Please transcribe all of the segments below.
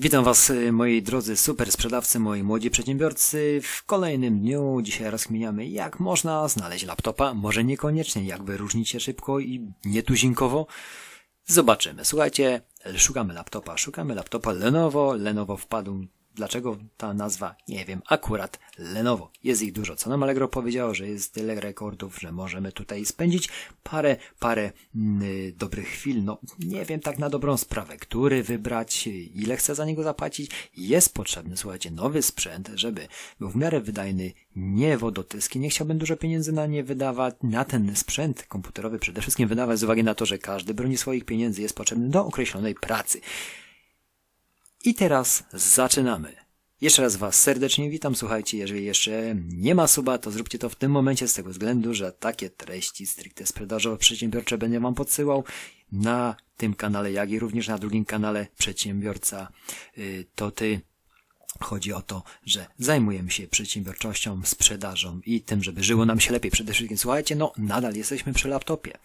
Witam Was, y, moi drodzy super sprzedawcy, moi młodzi przedsiębiorcy. W kolejnym dniu dzisiaj rozkminiamy, jak można znaleźć laptopa. Może niekoniecznie, jak wyróżnić się szybko i nietuzinkowo. Zobaczymy. Słuchajcie, szukamy laptopa. Szukamy laptopa Lenovo. Lenovo wpadł Dlaczego ta nazwa? Nie wiem. Akurat Lenovo. Jest ich dużo. Co nam Allegro powiedziało, że jest tyle rekordów, że możemy tutaj spędzić parę, parę mm, dobrych chwil. No, nie wiem tak na dobrą sprawę, który wybrać, ile chcę za niego zapłacić. Jest potrzebny, słuchajcie, nowy sprzęt, żeby był w miarę wydajny, nie wodotyski. Nie chciałbym dużo pieniędzy na nie wydawać, na ten sprzęt komputerowy przede wszystkim wydawać z uwagi na to, że każdy broni swoich pieniędzy jest potrzebny do określonej pracy. I teraz zaczynamy. Jeszcze raz Was serdecznie witam. Słuchajcie, jeżeli jeszcze nie ma suba, to zróbcie to w tym momencie z tego względu, że takie treści stricte sprzedażowo-przedsiębiorcze będę Wam podsyłał na tym kanale, jak i również na drugim kanale Przedsiębiorca y, to Ty Chodzi o to, że zajmujemy się przedsiębiorczością, sprzedażą i tym, żeby żyło nam się lepiej. Przede wszystkim, słuchajcie, no nadal jesteśmy przy laptopie.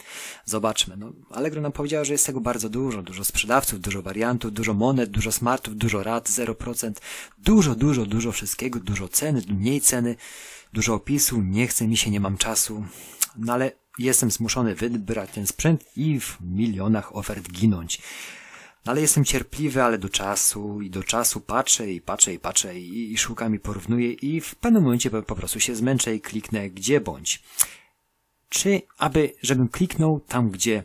Zobaczmy, no Allegro nam powiedziała, że jest tego bardzo dużo. Dużo sprzedawców, dużo wariantów, dużo monet, dużo smartów, dużo rat, 0%. Dużo, dużo, dużo wszystkiego, dużo ceny, mniej ceny, dużo opisu. Nie chce mi się, nie mam czasu. No ale jestem zmuszony wybrać ten sprzęt i w milionach ofert ginąć. No ale jestem cierpliwy, ale do czasu i do czasu patrzę i patrzę i patrzę i, i szukam i porównuję i w pewnym momencie po, prostu się zmęczę i kliknę gdzie bądź. Czy aby, żebym kliknął tam, gdzie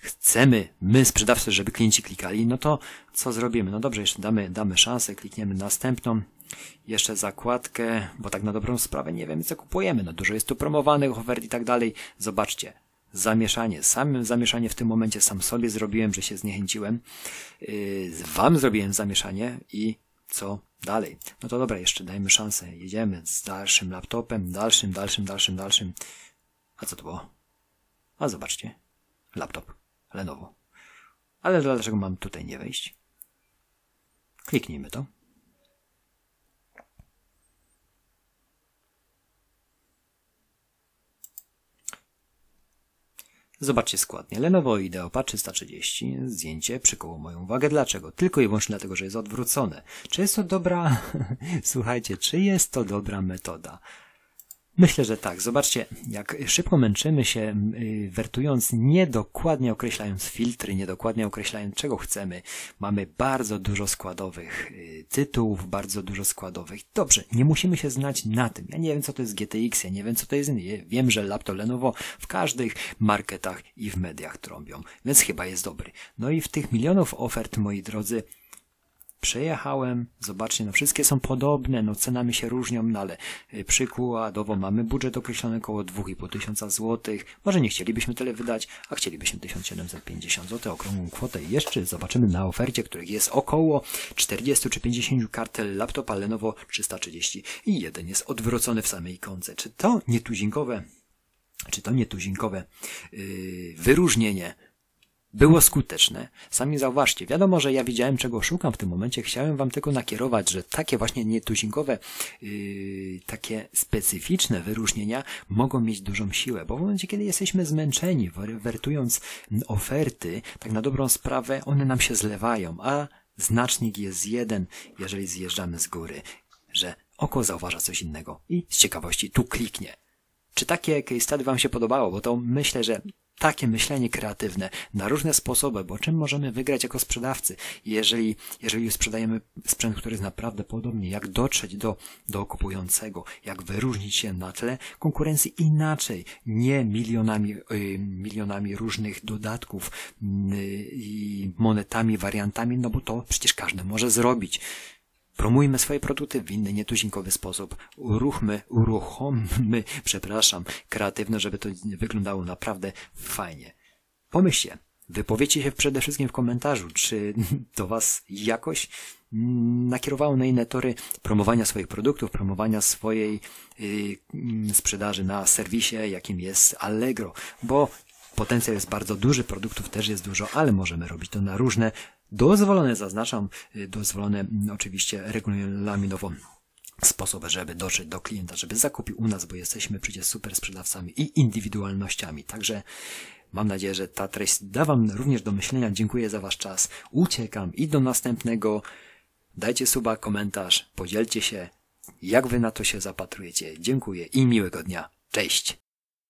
chcemy, my sprzedawcy, żeby klienci klikali, no to co zrobimy? No dobrze, jeszcze damy, damy szansę, klikniemy następną, jeszcze zakładkę, bo tak na dobrą sprawę nie wiemy co kupujemy, no dużo jest tu promowanych ofert i tak dalej. Zobaczcie, zamieszanie. Sam zamieszanie w tym momencie sam sobie zrobiłem, że się zniechęciłem. Yy, wam zrobiłem zamieszanie i co dalej? No to dobra, jeszcze dajmy szansę. Jedziemy z dalszym laptopem, dalszym, dalszym, dalszym, dalszym. A co to było? A zobaczcie. Laptop. Lenovo. Ale dlaczego mam tutaj nie wejść? Kliknijmy to. Zobaczcie składnie. Lenovo IdeoPad 330. Zdjęcie przykuło moją uwagę. Dlaczego? Tylko i wyłącznie dlatego, że jest odwrócone. Czy jest to dobra... Słuchajcie, czy jest to dobra metoda? Myślę, że tak. Zobaczcie, jak szybko męczymy się, y, wertując, niedokładnie określając filtry, niedokładnie określając, czego chcemy. Mamy bardzo dużo składowych y, tytułów, bardzo dużo składowych. Dobrze, nie musimy się znać na tym. Ja nie wiem, co to jest GTX, ja nie wiem, co to jest. Wiem, że laptop Lenovo w każdych marketach i w mediach trąbią, więc chyba jest dobry. No i w tych milionów ofert, moi drodzy, Przejechałem, zobaczcie, no wszystkie są podobne, no cenami się różnią, no ale y, przykładowo mamy budżet określony około 2,5 tysiąca złotych. Może nie chcielibyśmy tyle wydać, a chcielibyśmy 1750 zł, okrągłą kwotę. I jeszcze zobaczymy na ofercie, których jest około 40 czy 50 kartel laptopa Lenovo 330 i jeden jest odwrócony w samej ikonce. Czy to nietuzinkowe, czy to nietuzinkowe yy, wyróżnienie było skuteczne. Sami zauważcie, wiadomo, że ja wiedziałem, czego szukam w tym momencie. Chciałem wam tylko nakierować, że takie właśnie nietuzinkowe, yy, takie specyficzne wyróżnienia mogą mieć dużą siłę, bo w momencie, kiedy jesteśmy zmęczeni, wertując oferty, tak na dobrą sprawę, one nam się zlewają, a znacznik jest jeden, jeżeli zjeżdżamy z góry, że oko zauważa coś innego i z ciekawości tu kliknie. Czy takie case study Wam się podobało? Bo to myślę, że takie myślenie kreatywne na różne sposoby, bo czym możemy wygrać jako sprzedawcy, jeżeli, jeżeli sprzedajemy sprzęt, który jest naprawdę podobny, jak dotrzeć do, do kupującego, jak wyróżnić się na tle konkurencji inaczej, nie milionami, y, milionami różnych dodatków y, i monetami, wariantami, no bo to przecież każdy może zrobić. Promujmy swoje produkty w inny, nietuzinkowy sposób. Uruchmy, uruchommy, przepraszam, kreatywne, żeby to wyglądało naprawdę fajnie. Pomyślcie, wypowiedzcie się przede wszystkim w komentarzu, czy to Was jakoś nakierowało na inne tory promowania swoich produktów, promowania swojej yy, sprzedaży na serwisie, jakim jest Allegro, bo potencjał jest bardzo duży, produktów też jest dużo, ale możemy robić to na różne Dozwolone, zaznaczam, y, dozwolone mm, oczywiście regulaminowo sposób, żeby dotrzeć do klienta, żeby zakupił u nas, bo jesteśmy przecież super sprzedawcami i indywidualnościami. Także mam nadzieję, że ta treść da Wam również do myślenia. Dziękuję za Wasz czas. Uciekam i do następnego Dajcie suba, komentarz, podzielcie się, jak wy na to się zapatrujecie. Dziękuję i miłego dnia. Cześć!